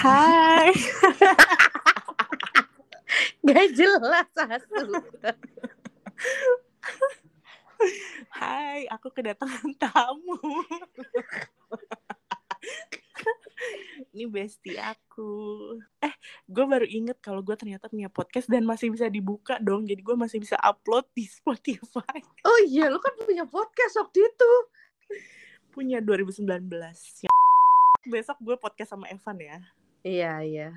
Hai. Gak jelas asu. Hai, aku kedatangan tamu. Ini bestie aku. Eh, gue baru inget kalau gue ternyata punya podcast dan masih bisa dibuka dong. Jadi gue masih bisa upload di Spotify. Oh iya, lu kan punya podcast waktu itu. Punya 2019. Besok gue podcast sama Evan ya. Iya, iya.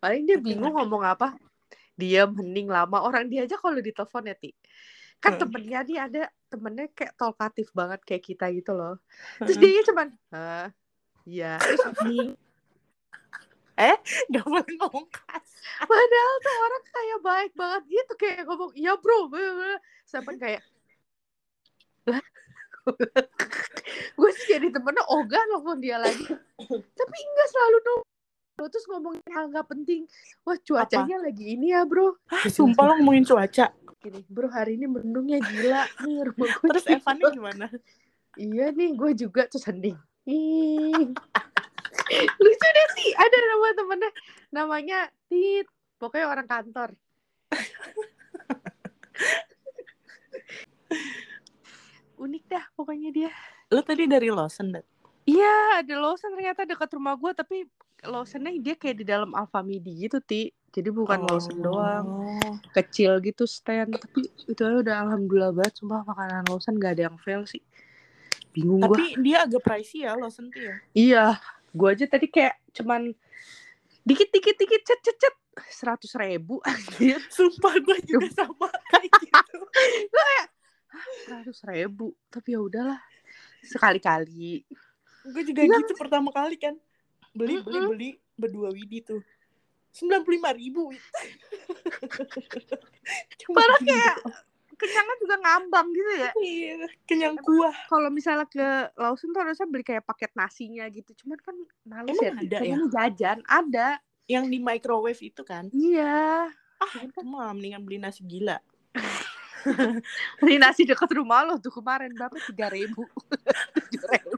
Paling dia bingung ngomong apa. Diam, hening, lama. Orang dia aja kalau ditelepon ya, Ti. Kan Hmm. temennya dia ada, temennya kayak talkatif banget kayak kita gitu loh. Terus dia cuman, Hah? Iya. Terus hening. Gak boleh ngomong kasar. Padahal tuh orang kayak baik banget gitu. Kayak ngomong, iya bro. Sampai kayak, gue sih jadi temennya ogah nelfon dia lagi. Tapi enggak selalu nunggu. Terus ngomongin hal nggak penting. Wah cuacanya lagi ini ya bro. Hah, sumpah lo ngomongin cuaca. Gini, bro hari ini mendungnya gila nih rumah gue. Terus. Evannya gimana? Iya nih gue juga hening. Ih. Lucu deh sih ada nama temennya namanya Tit. Pokoknya orang kantor. Unik dah pokoknya dia. Lo tadi dari Lawson? Iya ada Lawson ternyata dekat rumah gue tapi Lawsonnya dia kayak di dalam Alfamidi gitu ti. Jadi bukan Lawson doang. Oh. Kecil gitu stand. Tapi itu aja udah alhamdulillah banget. Sumpah makanan Lawson gak ada yang fail sih. Bingung gue. Tapi dia agak pricey ya Lawson tuh ya. Iya, gue aja tadi kayak cuman dikit dikit dikit cet cet cet seratus ribu anjir Sumpah gue juga sama kayak gitu. seratus ribu tapi ya udahlah sekali kali Gue juga Iya. gitu pertama kali kan. Beli beli beli berdua widi tuh. Sembilan puluh lima ribu. Parah kayak kenyangnya juga ngambang gitu ya Iya, kenyang kuah. kalau misalnya ke Lawson tuh harusnya beli kayak paket nasinya gitu cuman kan males Emang ya ada ya? jajan ada Yang di microwave itu kan. iya Ah, itu mah mendingan beli nasi gila. beli nasi dekat rumah lo tuh kemarin berapa tiga ribu tujuh ribu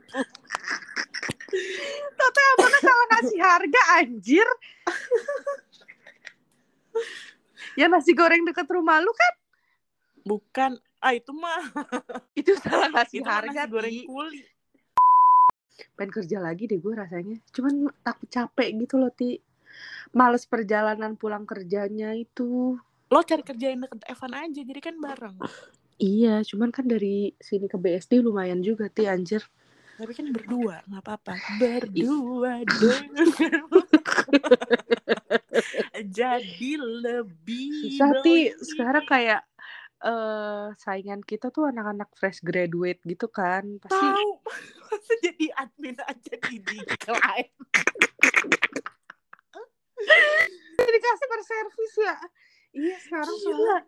Tata abangnya salah ngasih harga anjir? Ya nasi goreng dekat rumah lu kan? Bukan, ah itu mah. Itu salah ngasih itu harga nasi goreng kuli. pengen kerja lagi deh gue rasanya. Cuman takut capek gitu loh ti. Males perjalanan pulang kerjanya itu. Lo cari kerja yang deket Evan aja, jadi kan bareng. iya cuman kan dari sini ke BSD lumayan juga ti anjir Tapi kan berdua, nggak apa-apa. Berdua. Jadi lebih baik. sekarang kayak eh saingan kita tuh anak-anak fresh graduate gitu kan pasti masa jadi admin aja di decline jadi customer service ya iya sekarang soalnya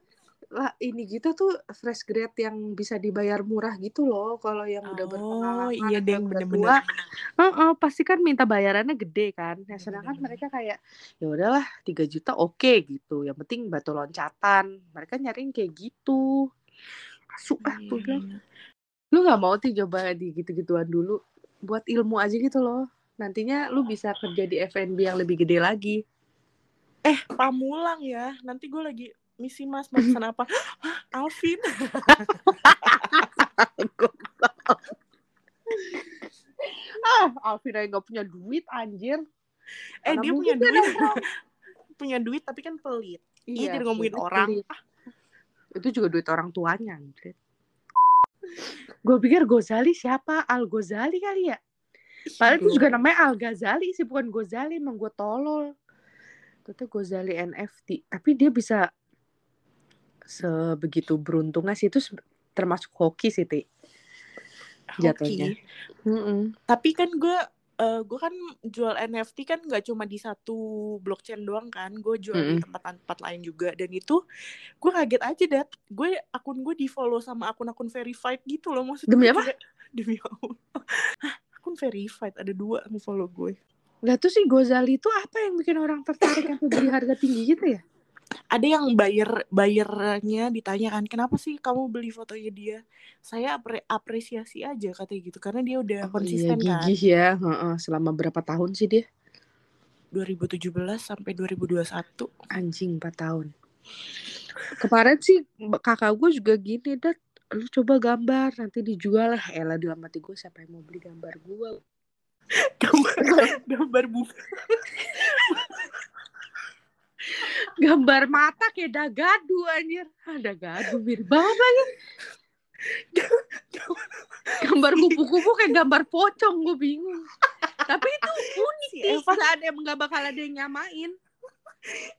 lah ini gitu tuh fresh grade yang bisa dibayar murah gitu loh kalau yang udah Oh, berpengalaman iya, udah bener-bener. tua, Heeh, pasti kan minta bayarannya gede kan. Nah, sedangkan bener, mereka kayak ya udahlah 3 juta oke gitu. Yang penting batu loncatan. Mereka nyariin kayak gitu. Asu ah gue bilang. lu nggak mau sih coba di gitu-gituan dulu. Buat ilmu aja gitu loh. Nantinya lu bisa kerja di F&B yang lebih gede lagi. Eh pamulang ya. Nanti gue lagi misi mas mau pesan apa? Alvin? Ah Alvin aja nggak punya duit anjir. Eh Mana dia punya duit. punya duit tapi kan pelit. Iya, jadi sih, ngomongin orang. itu juga duit orang tuanya anjir. Gue pikir Gozali siapa? Al Gozali kali ya? Padahal itu juga namanya Al Ghazali sih bukan Gozali emang gue tolol. Itu Gozali NFT tapi dia bisa sebegitu beruntungnya sih itu termasuk hoki sih ti jatuhnya. Tapi kan gue eh gue kan jual NFT kan nggak cuma di satu blockchain doang kan gue jual di Mm-mm. tempat-tempat lain juga dan itu gue kaget aja dat gue akun gue di follow sama akun-akun verified gitu loh maksudnya Demi apa? kayak- demi Allah Hah, akun verified ada dua yang follow gue Lah tuh si Gozali itu apa yang bikin orang tertarik atau beli harga tinggi gitu ya? Ada yang bayar bayarnya ditanyakan kenapa sih kamu beli fotonya dia saya apre- apresiasi aja katanya gitu karena dia udah konsisten iya, kan gigih ya. Heeh, selama berapa tahun sih dia? 2017 sampai 2021. Anjing 4 tahun. Kemarin sih kakak gue juga gini, Dat. Lu coba gambar, nanti dijual lah. Elah dalam hati gue siapa yang mau beli gambar gue. gambar gambar bunga. Gambar mata kayak dagadu anjir. Ah, dagadu mirip banget lagi. gambar kupu-kupu kayak gambar pocong gue bingung. Tapi itu unik Si sih. Evan. Nggak ada yang nggak bakal ada yang nyamain.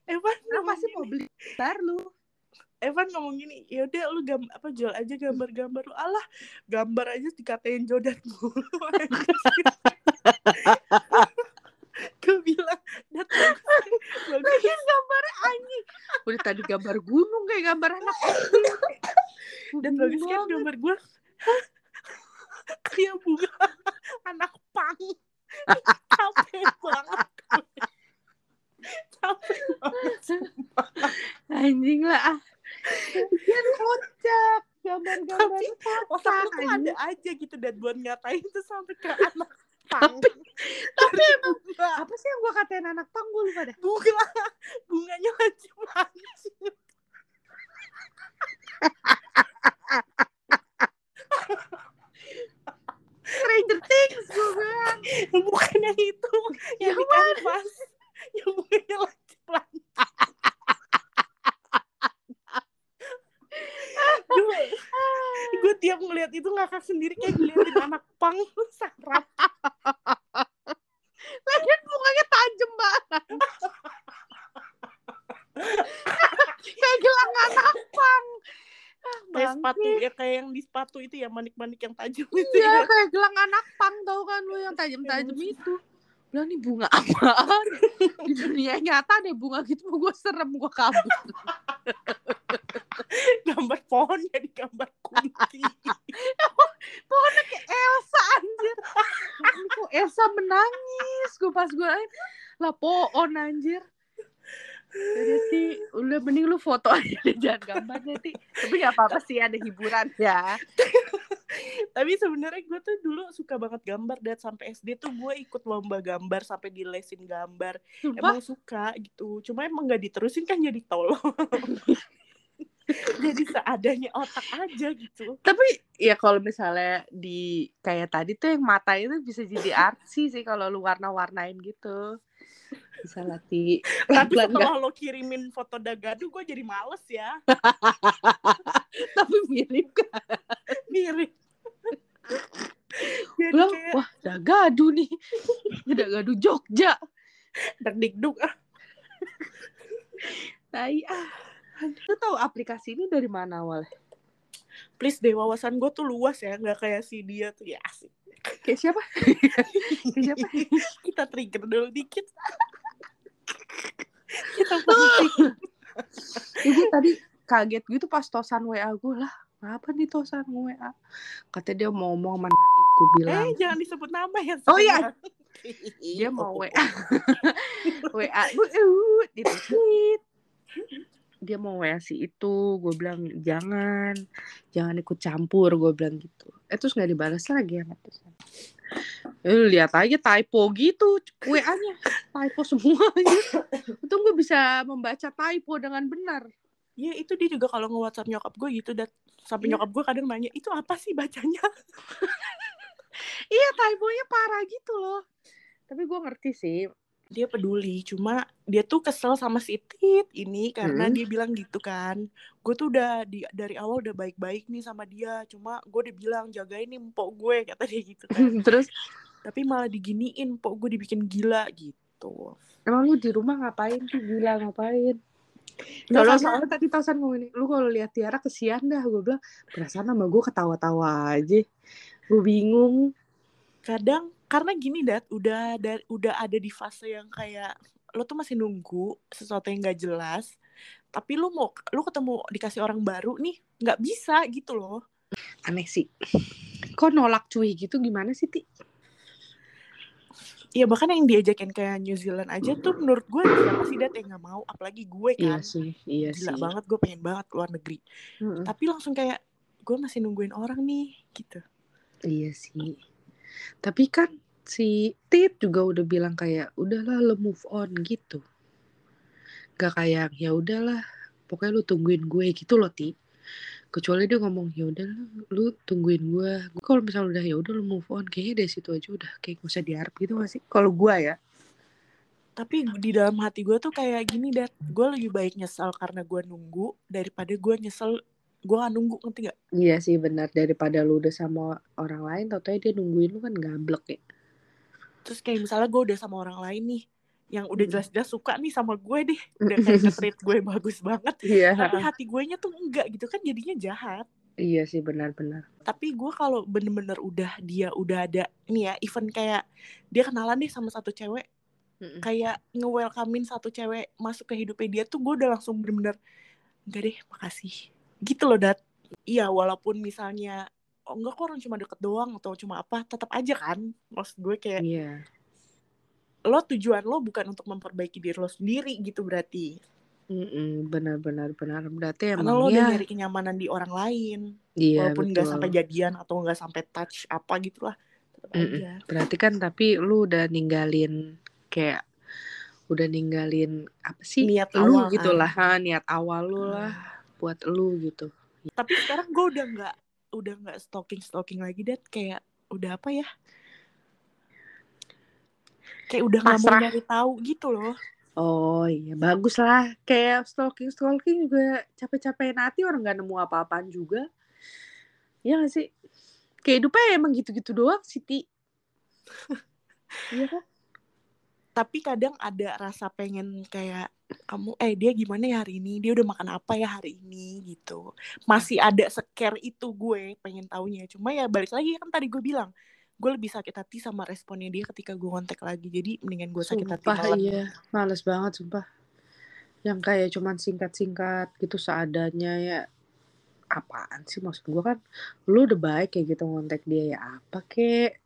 Evan Lu pasti mau beli gambar lu. Evan ngomong gini, ya udah lu gam apa jual aja gambar-gambar lu. Alah, gambar aja dikatain jodat mulu. Gue bilang, dat bagus, bagus. Lagian gambarnya anjing. Udah tadi gambar gunung kayak gambar anak dan bagus kan gambar gue kayak bunga. Anak pang. Capek banget capek banget. Anjing lah ah. Lagian kocak. Gambar-gambar Tapi otak lu tuh ada aja gitu dan buat ngatain tuh sampai ke anak pang Tapi- tapi emang- Apa sih yang gua katain anak pang? Gue lupa dah. bunga bunganya macam-macam Stranger Things gue bilang. bukan yang itu yang Yang di kanvas yang bunganya lancip gue gue tiap ngeliat itu ngakak sendiri kayak ngeliatin anak pang sarap Lagian bunganya tajam banget. kayak gelang anak pang. Ah, kayak bangke. sepatu ya kayak sepatu itu ya manik-manik yang tajam itu Iya, ya. kayak gelang anak pang tau kan lu yang tajam-tajam itu. Bilang nih bunga apaan? Di dunia nyata deh bunga gitu gue serem gue kabur. gambar pohon jadi gambar kunti Pohonnya kayak Elsa anjir. Kok Elsa menangis gue pas gue liat. lah pohon anjir. Jadi udah mending lu foto aja deh jangan gambar deh Ti. Tapi gak apa-apa sih ada hiburan. Ya. tapi sebenarnya gue tuh dulu suka banget gambar dan sampai SD tuh gue ikut lomba gambar sampai dilesin gambar. Sumpah? Emang suka gitu. Cuma emang nggak diterusin kan jadi tolong jadi seadanya otak aja gitu. Tapi ya kalau misalnya di kayak tadi tuh yang mata itu bisa jadi artsy sih kalau lu warna-warnain gitu bisa latih. Tapi setelah lo kirimin foto dagadu gue jadi males ya. Tapi mirip kan? Mirip. Bilang kayak wah dagadu nih. Dagadu Jogja. Degduk ah. Tai ah. Lu tahu aplikasi ini dari mana awalnya please deh wawasan gue tuh luas ya nggak kayak si dia tuh ya asik. Kayak siapa? Kayak siapa? Kita trigger dulu dikit kita penting ibu tadi kaget gitu pas tosan WA gue lah apa nih tosan WA kata dia mau ngomong sama gue bilang eh jangan disebut nama ya Oh, iya. dia mau WA WA dititit dia mau WA si itu gue bilang jangan jangan ikut campur gue bilang gitu. Eh terus nggak dibalas lagi eh, lu lihat aja typo gitu WA nya typo semua untung gue bisa membaca typo dengan benar. Iya itu dia juga kalau nge-whatsapp nyokap gue gitu dan sampai Iya. nyokap gue kadang nanya itu apa sih bacanya? Iya typonya parah gitu loh. Tapi gue ngerti sih dia peduli cuma dia tuh kesel sama si Tit ini karena Hmm. dia bilang gitu kan gue tuh udah di dari awal udah baik-baik nih sama dia cuma gue udah bilang jagain nih empok gue kata dia gitu kan terus tapi malah diginiin empok gue dibikin gila gitu emang lu di rumah ngapain tuh gila ngapain Kalau soalnya tadi Tosan ngomong ini, lu kalau lihat Tiara kesian dah. Gue bilang, perasaan sama gue ketawa-tawa aja. Gue bingung. kadang karena gini dat udah dari udah ada di fase yang kayak lo tuh masih nunggu sesuatu yang gak jelas tapi lu mau lu ketemu dikasih orang baru nih nggak bisa gitu loh Aneh sih. Kok nolak cuy gitu gimana sih, Ti? Iya bahkan yang diajakin kayak New Zealand aja tuh menurut gue siapa sih dat yang nggak mau apalagi gue Iya kan sih, iya gila sih. banget gue pengen banget keluar negeri Mm-mm. tapi langsung kayak gue masih nungguin orang nih gitu Iya sih. Tapi kan si Tit juga udah bilang kayak udahlah lo move on gitu. Gak kayak ya udahlah pokoknya lu tungguin gue gitu loh Ti. Kecuali dia ngomong ya udah lu tungguin gue kalau misalnya udah ya udah lu move on kayaknya dari situ aja udah kayak gak usah diharap gitu gak sih? Kalau gue ya. Tapi di dalam hati gue tuh kayak gini dat gue lebih baik nyesal karena gue nunggu daripada gue nyesel gue gak nunggu ngerti gak iya sih benar. Daripada lu udah sama orang lain tau dia nungguin lu kan gablek ya. Terus kayak misalnya gue udah sama orang lain nih yang udah jelas-jelas suka nih sama gue deh. Udah kayak treat gue bagus banget. Iya. Tapi hati gue nya tuh enggak gitu kan jadinya jahat. Iya sih benar-benar tapi gue kalau bener-bener udah dia udah ada nih ya event kayak dia kenalan deh sama satu cewek Mm-mm. kayak nge-welcomein satu cewek masuk ke hidupnya dia tuh gue udah langsung bener-bener enggak deh makasih gitu loh dat. Iya walaupun misalnya oh enggak kok orang cuma deket doang atau cuma apa tetap aja kan. Maksud gue kayak iya. lo tujuan lo bukan untuk memperbaiki diri lo sendiri gitu berarti. Benar-benar benar berarti karena emang lo udah ya nyari kenyamanan di orang lain iya walaupun nggak sampai jadian atau nggak sampai touch apa gitu lah tetap Mm-mm. aja. Berarti kan tapi lu udah ninggalin kayak udah ninggalin apa sih? Niat lu awal gitu kan. niat awal lu lah buat lu gitu. Tapi sekarang gue udah nggak udah nggak stalking stalking lagi deh kayak udah apa ya? Kayak udah nggak mau nyari tahu gitu loh. Oh iya. Bagus lah. Kayak stalking stalking juga capek-capekin hati orang nggak nemu apa-apaan juga. Ya gak sih? Kehidupnya emang gitu-gitu doang Siti. Iya kan? Tapi kadang ada rasa pengen kayak kamu eh dia gimana ya hari ini? Dia udah makan apa ya hari ini? Gitu. Masih ada scare itu gue pengen taunya. Cuma ya balik lagi kan tadi gue bilang gue lebih sakit hati sama responnya dia ketika gue kontak lagi. Jadi mendingan gue sakit hati sumpah iya. Males banget sumpah. Yang kayak cuman singkat-singkat gitu seadanya ya apaan sih maksud gue kan? Lu udah baik kayak gitu ngontek dia ya apa kek?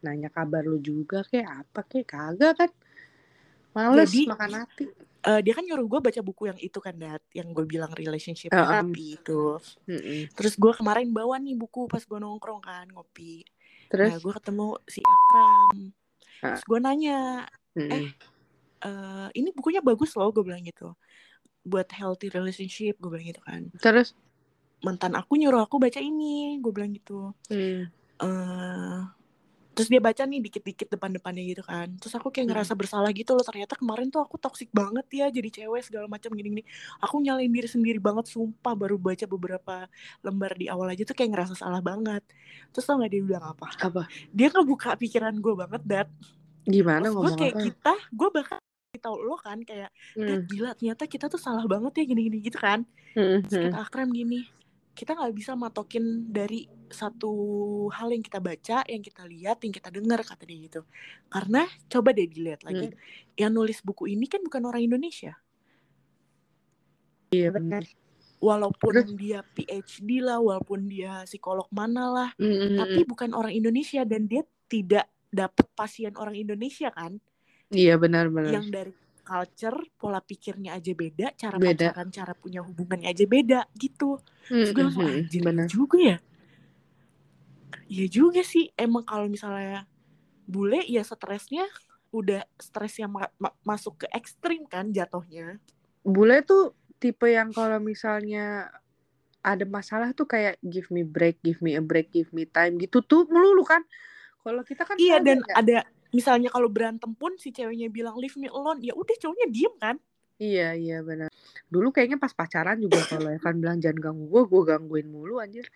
Nanya kabar lu juga kek apa kek? Kagak kan males Jadi, makan hati Eh, dia kan nyuruh gue baca buku yang itu kan dat yang gue bilang relationship Uh, um. therapy itu Mm-mm. terus gue kemarin bawa nih buku pas gue nongkrong kan ngopi terus nah gue ketemu si Akram Ah. terus gue nanya Mm-mm. eh ini bukunya bagus loh gue bilang gitu buat healthy relationship gue bilang gitu kan terus mantan aku nyuruh aku baca ini gue bilang gitu Hmm. eh terus dia baca nih dikit-dikit depan-depannya gitu kan. Terus aku kayak Hmm. ngerasa bersalah gitu loh ternyata kemarin tuh aku toksik banget ya jadi cewek segala macam gini-gini. Aku nyalain diri sendiri banget sumpah baru baca beberapa lembar di awal aja tuh kayak ngerasa salah banget. Terus tau gak dia bilang apa? Apa? Dia ngebuka pikiran gue banget dat gimana Terus gue ngomong kayak apa? kita gue bakal tau lo kan kayak "Dat, Hmm. gila ternyata kita tuh salah banget ya gini-gini gitu kan. Hmm, Terus hmm. kata Akram gini kita nggak bisa matokin dari satu hal yang kita baca yang kita lihat yang kita dengar kata dia gitu. Karena coba deh dilihat lagi. Yang nulis buku ini kan bukan orang Indonesia. Iya benar walaupun Terus? dia PhD lah walaupun dia psikolog mana lah Mm-mm. tapi bukan orang Indonesia dan dia tidak dapat pasien orang Indonesia kan? Iya benar-benar yang dari culture pola pikirnya aja beda cara Beda. pacaran cara punya hubungannya aja beda gitu Terus gue langsung Mm-mm. anjir Hmm, juga ya Iya juga sih emang kalau misalnya bule ya stresnya udah stres yang ma- ma- masuk ke ekstrim kan jatuhnya bule tuh tipe yang kalau misalnya ada masalah tuh kayak give me break, give me a break, give me time gitu tuh melulu kan. Kalau kita kan iya dan ya. ada misalnya kalau berantem pun si ceweknya bilang leave me alone ya udah cowoknya diem kan Iya iya benar. Dulu kayaknya pas pacaran juga kalau Evan bilang jangan ganggu gue, gue gangguin mulu anjir.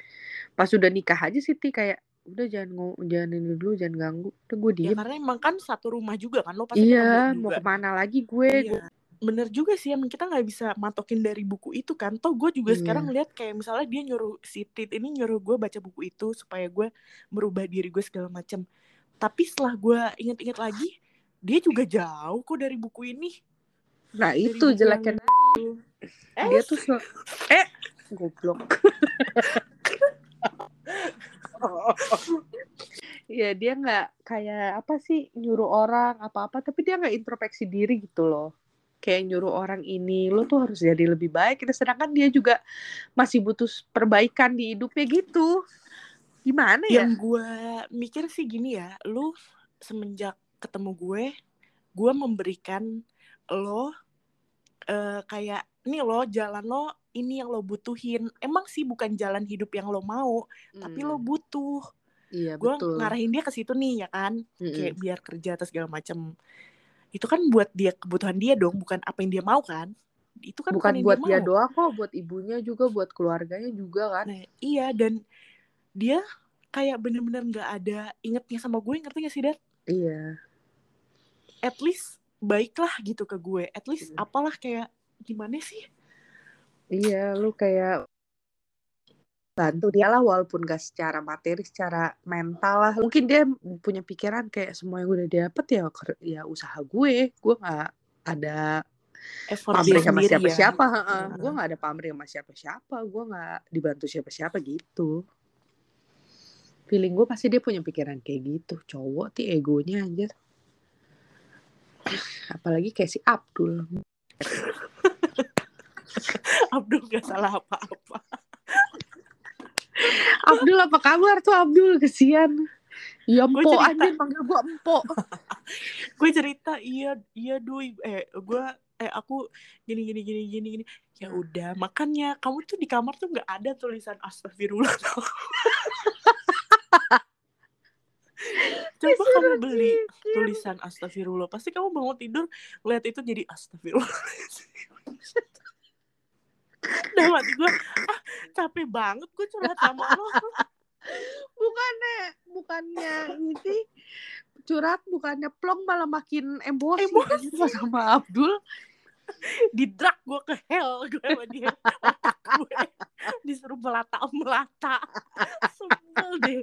Pas udah nikah aja sih Ti kayak udah jangan ngo- jangan ini dulu jangan ganggu. Udah gue ya diem. karena emang kan satu rumah juga kan lo pasti iya mau juga ke mana lagi gue? Iya. Bener juga sih emang kita nggak bisa matokin dari buku itu kan. Toh gue juga Iya. sekarang lihat kayak misalnya dia nyuruh si Tit ini nyuruh gue baca buku itu supaya gue merubah diri gue segala macam. Tapi setelah gue inget-inget lagi, dia juga jauh kok dari buku ini. Nah Dari itu jeleknya yang. Eh, dia tuh sel- eh goblok. Iya dia nggak kayak apa sih nyuruh orang apa-apa tapi dia nggak introspeksi diri gitu loh kayak nyuruh orang ini lo tuh harus jadi lebih baik Kita sedangkan dia juga masih butuh perbaikan di hidupnya gitu gimana ya? Yang gue mikir sih gini ya, lu semenjak ketemu gue gue memberikan lo eh, kayak nih lo jalan lo ini yang lo butuhin. Emang sih bukan jalan hidup yang lo mau tapi lo Hmm, butuh. Iya gue ngarahin dia ke situ nih ya kan? Kayak Mm-mm. biar kerja atau segala macem. Itu kan buat dia kebutuhan dia dong bukan apa yang dia mau kan? Itu kan Bukan yang buat dia mau. doang kok, buat ibunya juga, buat keluarganya juga kan. nah iya dan dia kayak bener-bener nggak ada ingetnya sama gue ngerti gak sih Dad Iya. at least baiklah gitu ke gue at least Hmm. apalah kayak gimana sih Iya, lu kayak bantu dia lah walaupun gak secara materi, secara mental lah. Mungkin dia punya pikiran kayak semua yang udah dapet ya ya usaha gue. Gue nggak ada effort dia pamrih sama ya siapa-siapa. Heeh. Gue nggak ada pamrih sama siapa-siapa. Gue nggak dibantu siapa-siapa gitu. Feeling gue pasti dia punya pikiran kayak gitu. Cowok tuh egonya anjir. Apalagi kayak si Abdul. Abdul gak salah apa-apa Abdul apa kabar tuh Abdul? Kesian. Ya Gue empo anjir panggil gue empo. gue cerita iya iya dui eh gue eh aku gini gini gini gini gini ya udah makanya kamu tuh di kamar tuh nggak ada tulisan astagfirullah. coba kamu beli tulisan astagfirullah. Pasti kamu bangun tidur lihat itu jadi astagfirullah. Udah mati gue ah capek banget gue curhat sama lo. Bukannya bukannya ini curhat bukannya plong malah makin emosi, Emosi. Sama Abdul di drag gue ke hell gue sama dia. Otak gue disuruh melata melata sebel deh.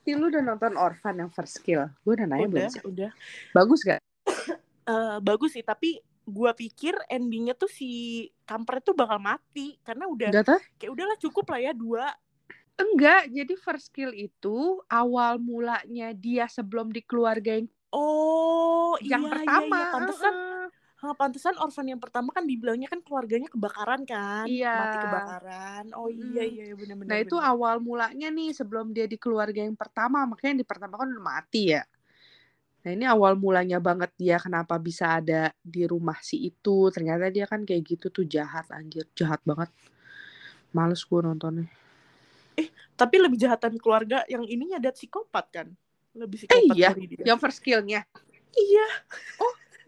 Ti lu udah nonton Orphan yang first kill? Gue udah nanya udah belum sih? udah. Bagus gak? Eh, bagus sih tapi gue pikir endingnya tuh si kampret tuh bakal mati. Karena udah tuh kayak udahlah cukup lah ya dua. Enggak jadi first kill itu awal mulanya dia sebelum dikeluargain oh yang iya pertama iya, iya. pantesan Heeh. ha, pantesan orphan yang pertama kan dibilangnya kan keluarganya kebakaran kan Iya. mati kebakaran oh iya Mm. iya iya, benar-benar Nah itu benar. awal mulanya nih sebelum dia di keluarga yang pertama makanya yang di pertama kan udah mati ya. Nah ini awal mulanya banget dia kenapa bisa ada di rumah si itu ternyata dia kan kayak gitu tuh jahat anjir jahat banget. Males gue nontonnya. tapi lebih jahatan keluarga yang ininya ada psikopat kan lebih Eh psikopat iya dari dia yang first killnya iya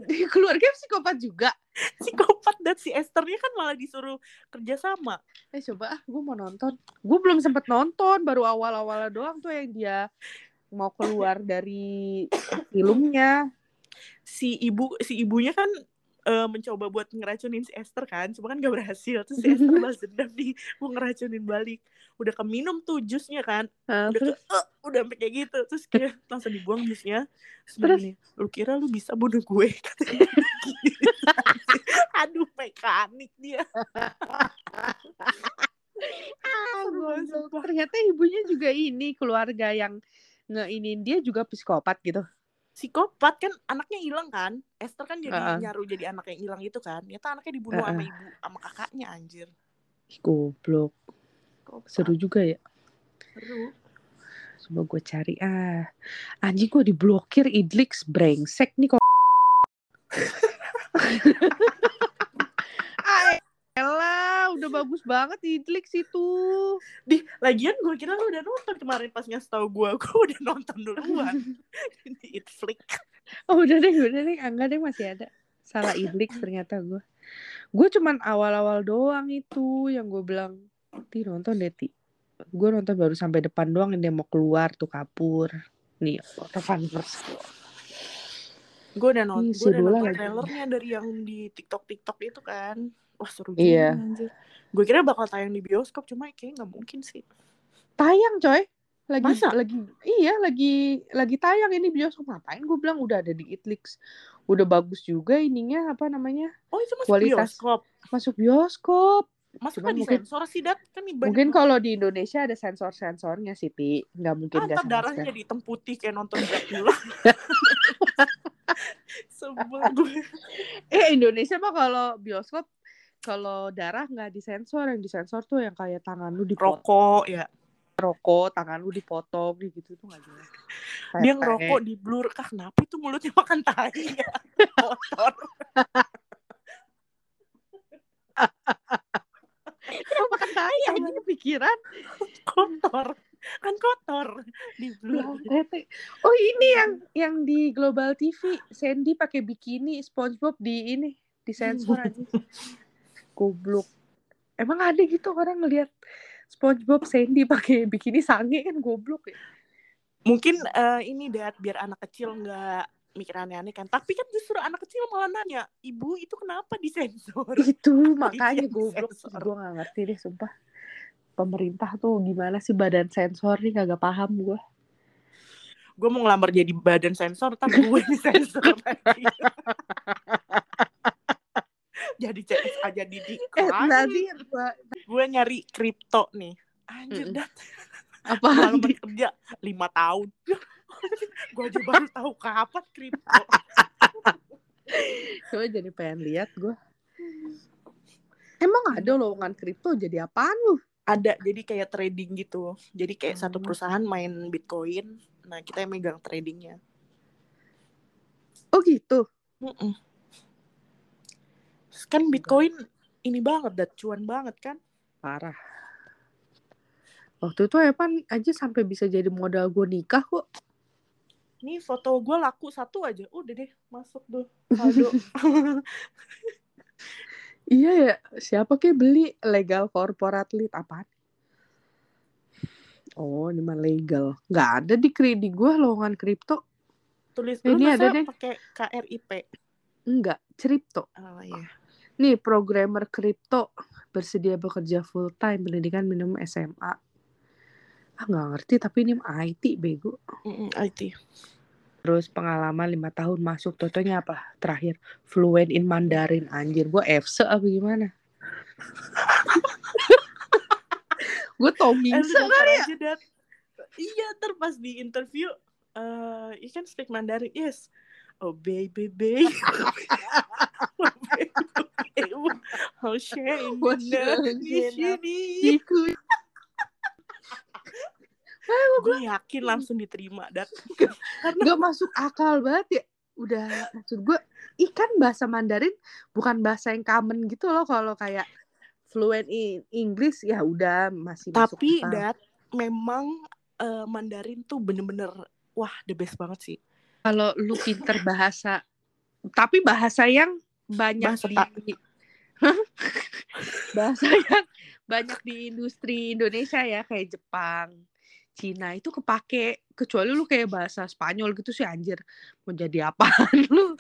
di keluarga psikopat juga. psikopat dan si Esthernya kan malah disuruh kerja sama Eh coba ah gue mau nonton. Gue belum sempet nonton baru awal-awalnya doang tuh yang dia mau keluar dari filmnya. si ibu si ibunya kan eh, mencoba buat ngeracunin si Esther kan cuma kan gak berhasil terus si Esther balas dendam di mau ngeracunin balik udah keminum tuh jusnya kan udah terus ke, "Eh," udah sampai kayak gitu terus kayak langsung dibuang jusnya terus, Terus? lu kira lu bisa bunuh gue gitu. aduh mekanik dia Ah. Ternyata ibunya juga ini keluarga yang ngeinin dia juga psikopat gitu. Psikopat kan anaknya hilang kan Esther kan jadi Heeh. nyaru jadi anak yang hilang itu kan ternyata anaknya dibunuh sama Heeh. ibu sama kakaknya anjir Goblok. Seru juga ya. seru Coba gue cari ah. Anjing gue diblokir Idlix brengsek nih kok. ah, udah bagus banget Idlix itu. Di, lagian gue kira lu udah nonton kemarin pas ngasih tau gue, gue udah nonton duluan. Di It Flick. Oh udah deh, udah deh. Enggak deh masih ada. Salah Idlix ternyata gue. Gue cuman awal-awal doang itu yang gue bilang. Ti nonton deh Ti. Gue nonton baru sampai depan doang yang dia mau keluar tuh kapur. Nih, Orphan First. Gue udah nonton, gue udah nonton trailernya dari yang di TikTok-TikTok itu kan. Wah seru Iya. juga anjir. Gue kira bakal tayang di bioskop, cuma kayaknya gak mungkin sih. Tayang coy. Lagi Masa? lagi iya lagi lagi tayang ini bioskop ngapain gue bilang udah ada di Idlix. Udah bagus juga ininya apa namanya? Oh itu masuk Kualitas. bioskop. Masuk bioskop. Cuman nggak mungkin- disensor sih, Dat? Kan Mungkin kalau di Indonesia ada sensor-sensornya sih, Ti. Nggak mungkin Ah, nggak darahnya jadi hitam putih kayak nonton Dracula. Sebel gue. Eh Indonesia mah kalau bioskop kalau darah nggak disensor, yang disensor tuh yang kayak tangan lu dipotong. Rokok ya. rokok tangan lu dipotong gitu tuh gak jelas Dia ngerokok di blur. Kah kenapa itu mulutnya makan tai ya? Kotor. Kenapa makan tai aja kepikiran Kotor. Kan kotor. Di blur. Oh ini yang yang di Global TV Sandy pakai bikini SpongeBob di ini di sensor aja goblok emang ada gitu orang ngelihat SpongeBob Sandy pakai bikini sange kan goblok ya Mungkin eh, ini dat biar anak kecil nggak mikir aneh-aneh kan. Tapi kan justru anak kecil malah nanya, ibu itu kenapa disensor? itu makanya Iya, goblok sensor. gue gak ngerti deh sumpah pemerintah tuh gimana sih badan sensor nih kagak paham gue gue mau ngelamar jadi badan sensor tapi gue di sensor lagi jadi CS aja di eh nanti gua- gue nyari kripto nih. Anjir Mm-mm. dat. Apa pengalaman kerja lima tahun. Gue aja baru tahu kapan kripto. Coba jadi pengen lihat gue emang ada lowongan kripto jadi apaan lu? Ada jadi kayak trading gitu. Jadi kayak satu Hmm. perusahaan main bitcoin. Nah kita yang megang tradingnya. Oh gitu? Mm-mm. Kan bitcoin ini banget dat cuan banget kan parah waktu itu Evan aja sampai bisa jadi modal gue nikah kok Ini foto gue laku satu aja. Udah deh, masuk tuh. Saldo. iya ya siapa kayak beli legal corporate lead apaan oh ini mah legal nggak ada di kredit gue lowongan kripto Tulis Ini ada deh. pakai KRIP. enggak kripto Oh iya. Nih programmer kripto bersedia bekerja full time pendidikan minimum SMA ah nggak ngerti tapi ini IT bego IT. Terus pengalaman lima tahun masuk Totonya apa? Terakhir fluent in Mandarin anjir. Gue FC apa gimana? gue Tommy kali ya? Iya, ntar pas di interview, eh you can speak Mandarin. Yes. Oh, baby, baby. oh, baby, baby. Oh, shame. Washington, sini. Ikut. Gue yakin langsung diterima, Dat. Karena Gak masuk akal banget ya. Udah maksud gue ikan bahasa Mandarin bukan bahasa yang common gitu loh kalau kayak fluent in English ya udah masih masuk tapi akal. Dat memang eh, Mandarin tuh bener-bener wah the best banget sih. kalau lu pinter bahasa tapi bahasa yang banyak Bahasa di bahasa yang banyak di industri Indonesia ya kayak Jepang Cina itu kepake kecuali lu kayak bahasa Spanyol gitu sih anjir mau jadi apaan lu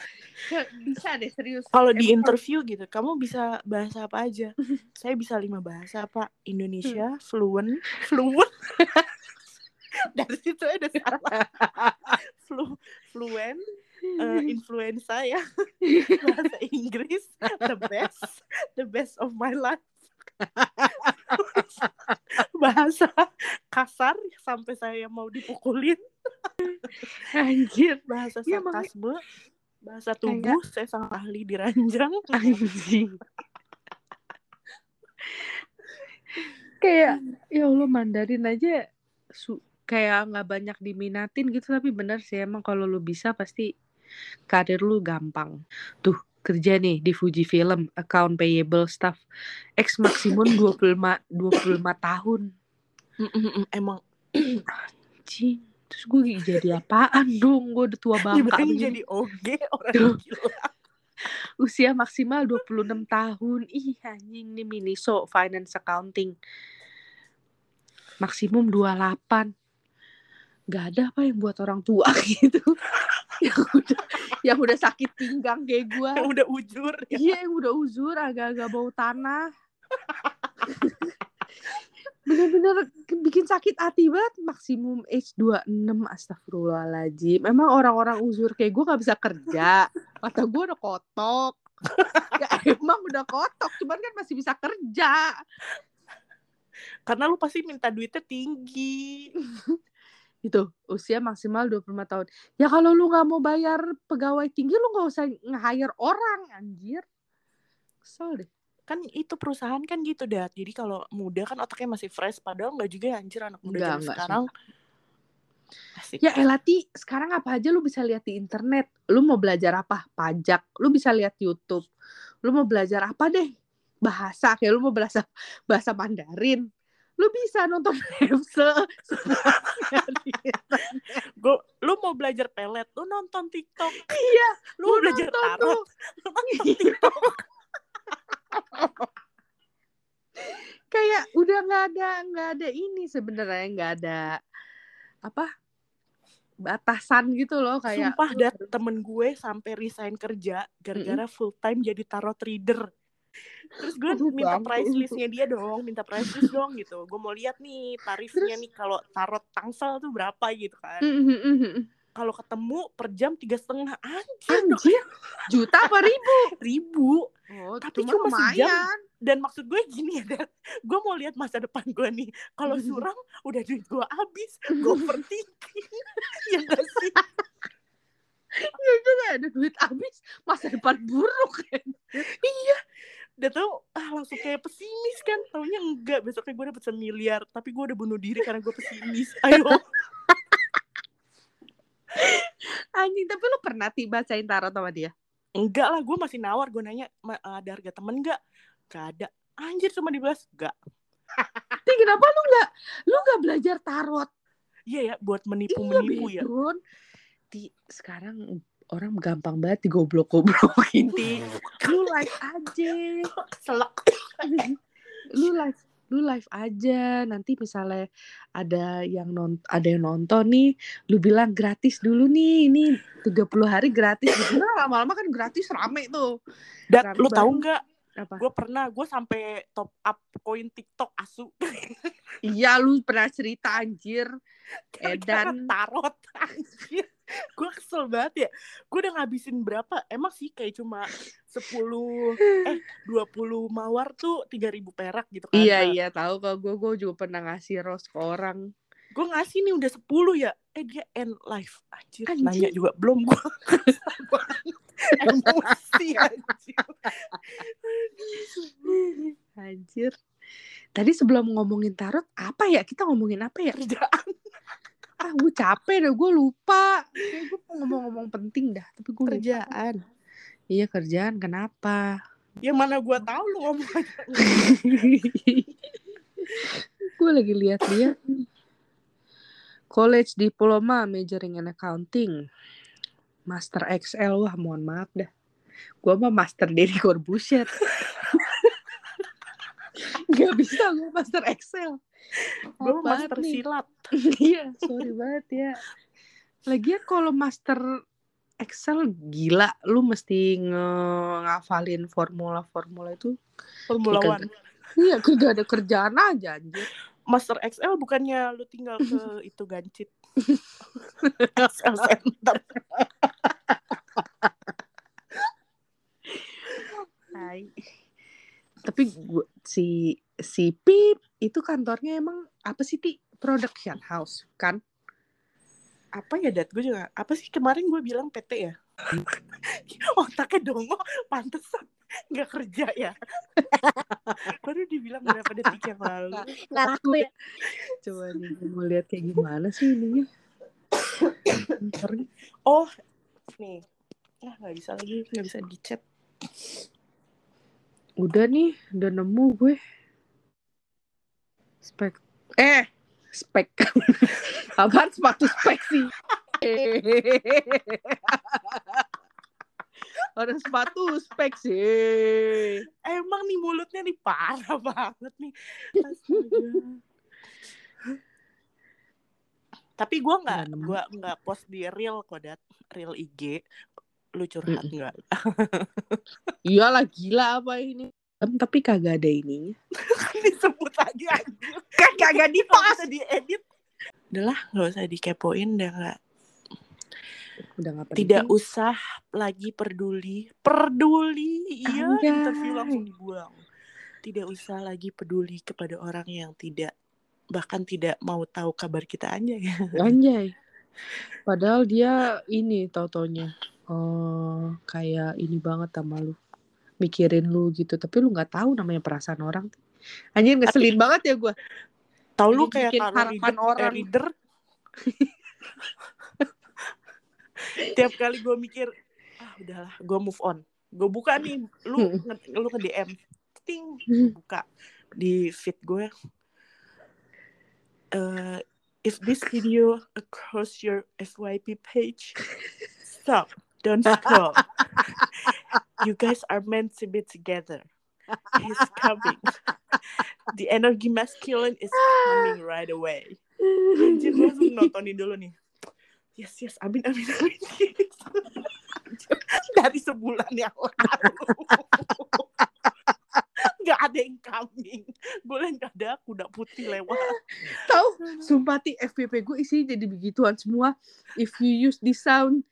bisa deh serius Kalau di interview gitu, kamu bisa bahasa apa aja? Saya bisa lima bahasa, Pak. Indonesia, fluent, fluent. Dari situ ada salah. Flu, fluent, eh, influenza ya. Bahasa Inggris, the best, the best of my life. Bahasa kasar sampai saya mau dipukulin. anjir Bahasa Iya, sarkasme, bahasa tubuh, saya sangat ahli di ranjang. anjing kayak ya Allah Mandarin aja su- kayak nggak banyak diminatin gitu tapi bener sih emang kalau lu bisa pasti karir lu gampang tuh kerja nih di Fuji Film account payable staff ex maksimum 25 25 tahun Emang anjing terus gue jadi apaan dong gue udah tua bangka Ibrahim begini. jadi oge orang Tuh. gila. usia maksimal 26 tahun. Ih, anjing nih Miniso Finance Accounting. Maksimum 28. Gak ada apa yang buat orang tua gitu. yang udah yang udah sakit pinggang kayak gua. Yang udah ujur ya. Iya, yang udah uzur agak-agak bau tanah. Bener-bener bikin sakit hati banget maksimum age 26 astagfirullahaladzim emang orang-orang uzur kayak gue gak bisa kerja mata gue udah kotok ya emang udah kotok cuman kan masih bisa kerja Karena lu pasti minta duitnya tinggi. Gitu usia maksimal 25 tahun ya kalau lu nggak mau bayar pegawai tinggi lu nggak usah nge-hire orang anjir kesel deh kan itu perusahaan kan gitu dat jadi kalau muda kan otaknya masih fresh padahal nggak juga ya anjir anak muda Nggak, zaman nggak sekarang Asik. Ya Elati, sekarang apa aja lu bisa lihat di internet. Lu mau belajar apa? Pajak. Lu bisa lihat YouTube. Lu mau belajar apa deh? Bahasa, kayak lu mau bahasa bahasa Mandarin. Lu bisa nonton se di internet. Gua, lu mau belajar pelet lu nonton TikTok Iya, lu, mau belajar nonton tarot tuh. lu nonton. TikTok Kayak udah nggak ada nggak ada ini sebenarnya nggak ada apa batasan gitu loh kayak sumpah harus- temen gue sampai resign kerja gara-gara full time jadi tarot reader terus gue minta price listnya dia dong minta price list dong gitu. Gue mau lihat nih tarifnya nih kalau tarot tangsel tuh berapa gitu kan. Kalau ketemu per jam tiga setengah anjir Anjir, juta apa ribu? ribu. Oh, Tapi cuma cuma sejam. lumayan. dan maksud gue gini ya Dan gue mau lihat masa depan gue nih. Kalau Hmm. suram udah duit gue habis. Gue overthinking ya gak sih? Ya juga ada duit habis, masa depan buruk. Kan. udah tau ah langsung kayak pesimis kan. Taunya enggak besoknya gue dapet semiliar tapi gue udah bunuh diri karena gue pesimis. Ayo. Anjing, tapi lu pernah tiba bacain tarot sama dia? enggak lah gue masih nawar gue nanya "Ma- ada harga temen enggak? Gak ada. Anjir cuma dibahas enggak. Tapi kenapa lu nggak lu nggak belajar tarot? iya ya buat menipu Iya, menipu ya. Bedron. Di sekarang orang gampang banget digoblok-goblokin ti. Lu live aja. selek? Lu live lu live aja. Nanti misalnya ada yang non ada yang nonton nih lu bilang gratis dulu nih. Ini 30 hari gratis. Gitu nah, lama-lama kan gratis rame tuh. Rame lu tahu nggak? Apa? Gue pernah gue sampai top up koin TikTok asu. Iya lu pernah cerita anjir. Edan. tarot anjir gue kesel banget ya. Gue udah ngabisin berapa? Emang sih kayak cuma 10 eh 20 mawar tuh 3000 perak gitu kan? Iya Nah, iya tahu kalau gue gue juga pernah ngasih rose ke orang. Gue ngasih nih udah 10 ya. Eh dia end life. Anjir, Anjir. nanya juga. Belum gue emosi anjir. Anjir. Tadi sebelum ngomongin tarot apa ya? Kita ngomongin apa ya? Kerjaan ah gue capek deh gue lupa. Kayak gue mau ngomong-ngomong penting dah tapi gue lupa. kerjaan. Iya kerjaan kenapa? Yang mana gue tahu lu ngomong gue lagi lihat dia college diploma majoring in accounting. Master Excel wah mohon maaf dah. Gue mah master Deddy Corbuzier nggak bisa gue master Excel gue master nih? silat. Iya sorry banget ya. Lagian kalau master Excel gila lu mesti nge- ngafalin formula-formula itu. Formula One. iya kagak ada kerjaan aja anjir. Master XL bukannya lu tinggal ke itu gancit? XL Center. Tai. Tapi gua, si si Pip itu kantornya emang apa sih ti production house kan? apa ya dat gue juga apa sih kemarin gue bilang PT ya otaknya dongo pantesan nggak kerja ya baru dibilang berapa detik yang lalu Ngaku ya. Coba nih gua mau lihat kayak gimana sih ininya. Kantornya. oh nih ah nggak bisa lagi nggak bisa di chat Udah nih, udah nemu gue. Spek. Eh, spek. Apaan sepatu spek sih? Orang sepatu spek sih. emang nih mulutnya nih parah banget nih tapi gue nggak gue nggak post di real kok dat real IG lu curhat nggak Iyalah gila apa ini? Tapi kagak ada ininya. disebut lagi anjir Kan kagak di Nggak usah diedit udah lah nggak usah dikepoin udah nggak Udah penting. tidak usah lagi peduli peduli iya interview langsung dibuang tidak usah lagi peduli kepada orang yang tidak bahkan tidak mau tahu kabar kita aja ya Anjay. Padahal dia ini tau-taunya. Oh, kayak ini banget sama lu. mikirin lu gitu tapi lu nggak tahu namanya perasaan orang anjir ngeselin banget ya gue Tahu lu kayak taruh harapan reader, eh, orang. reader. Tiap kali gue mikir, ah udahlah, gue move on. Gue buka nih, lu nge- lu ke DM, ting, buka di feed gue. Eh, if this video across your FYP page, stop, don't scroll. you guys are meant to be together. He's coming. The energy masculine is coming right away. Anjir, gue langsung nontonin dulu nih. Yes, yes, amin, amin, amin. Dari sebulan yang lalu. Gak ada yang coming. Gue liat gak ada kuda putih lewat. tahu sumpah ti FPP gue isinya jadi begituan semua if you use this sound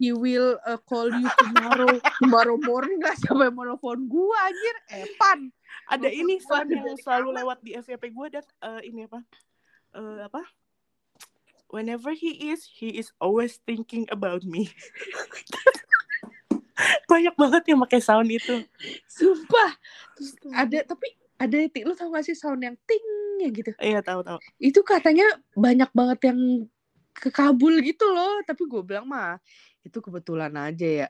he will uh, call you tomorrow tomorrow morning lah siapa yang mau gue anjir Epan Ada ini dari yang selalu lewat di FYP gue dan eh, ini apa? Eh, apa? Whenever he is, he is always thinking about me. Banyak banget yang pakai sound itu. sumpah Terus ada tapi ada lu tau gak sih sound yang ting ya gitu Iya tahu tahu. itu katanya banyak banget yang kekabul gitu loh. Tapi gue bilang mah itu kebetulan aja ya.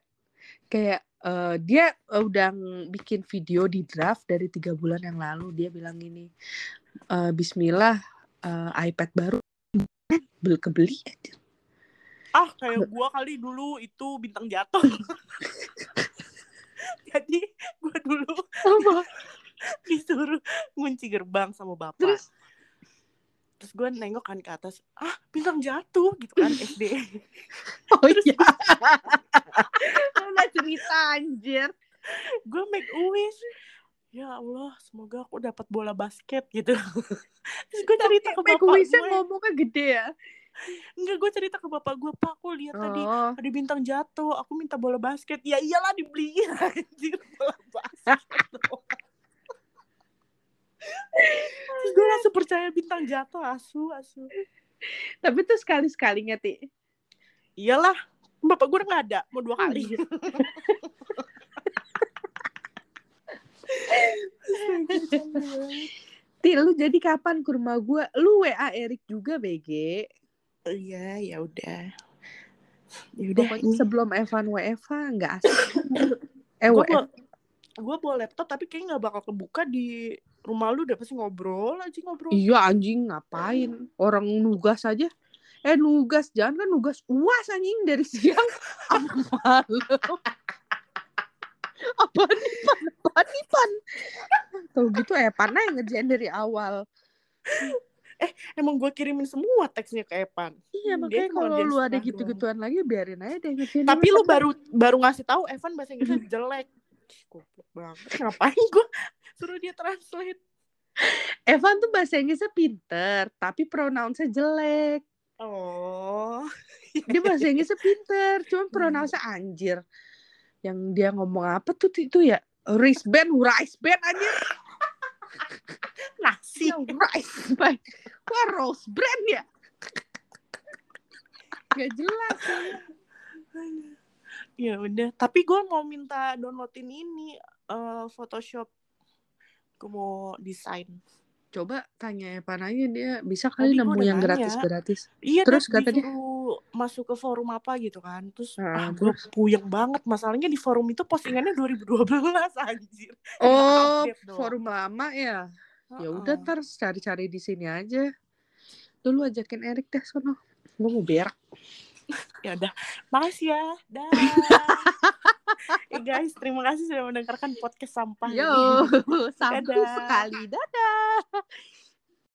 Kayak eh, dia eh, udah bikin video di draft dari tiga bulan yang lalu. Dia bilang gini eh, Bismillah eh, iPad baru beli kebeli aja. Ah kayak gua kali dulu itu bintang jatuh. Jadi gua dulu apa disuruh ngunci gerbang sama bapak. terus Terus gue nengok kan ke atas, ah bintang jatuh gitu kan SD. oh iya udah cerita anjir gue make a wish. Ya Allah, semoga aku dapat bola basket gitu. Terus gue cerita ke bapak gue. ngomongnya gede ya Enggak, gue cerita ke bapak gue, Pak, aku lihat tadi oh ada bintang jatuh, aku minta bola basket. Ya iyalah dibeliin anjir bola basket. Terus gue langsung percaya bintang jatuh, asu, asu. tapi tuh sekali sekalinya ti Iyalah, bapak gue udah gak ada, mau dua kali. Ti, lu jadi kapan ke rumah gue? Lu WA Erik juga, BG. Iya, ya udah. Ya udah, Pokoknya sebelum Evan WFA nggak asik. eh, gue bawa laptop tapi kayaknya nggak bakal kebuka di rumah lu udah pasti ngobrol aja ngobrol. Iya anjing ngapain? Orang nugas aja. Eh nugas jangan kan nugas uas anjing dari siang sampai malam. Apa nih pan? Apa nih pan? Tuh gitu Evan aja yang ngerjain dari awal. Emang gue kirimin semua teksnya ke Evan. Iya Hmm, makanya kalau lu ada gitu-gituan lagi biarin aja deh. Tapi lu baru baru ngasih tahu Evan bahasa Inggrisnya jelek. Goblok banget. Ngapain gue suruh dia translate? Evan tuh bahasa Inggrisnya pinter, tapi pronounce-nya jelek. Oh. Dia bahasa Inggrisnya pinter, cuman pronounce-nya anjir. Yang dia ngomong apa tuh itu ya? Rice band, rice band anjir. Nasi. Rice band. Wah, rose brand ya? Gak jelas. Ya udah, tapi gue mau minta downloadin ini eh, Photoshop. Gue mau desain. Coba tanya Evan aja dia bisa kali Tadi gua nemu yang nanya. gratis-gratis. Iya, Terus terus kata dia- disuruh masuk ke forum apa gitu kan. Terus Ah, ah, gue terus? puyeng banget. Masalahnya di forum itu postingannya 2012 anjir. Oh, forum lama ya. Ya udah ntar cari-cari di sini aja. Dulu ajakin Erik deh sono. Gue mau berak. Ya udah. Makasih ya. Dah. eh guys, terima kasih sudah mendengarkan podcast sampah Yo, ini. Dadah. sekali. Dadah.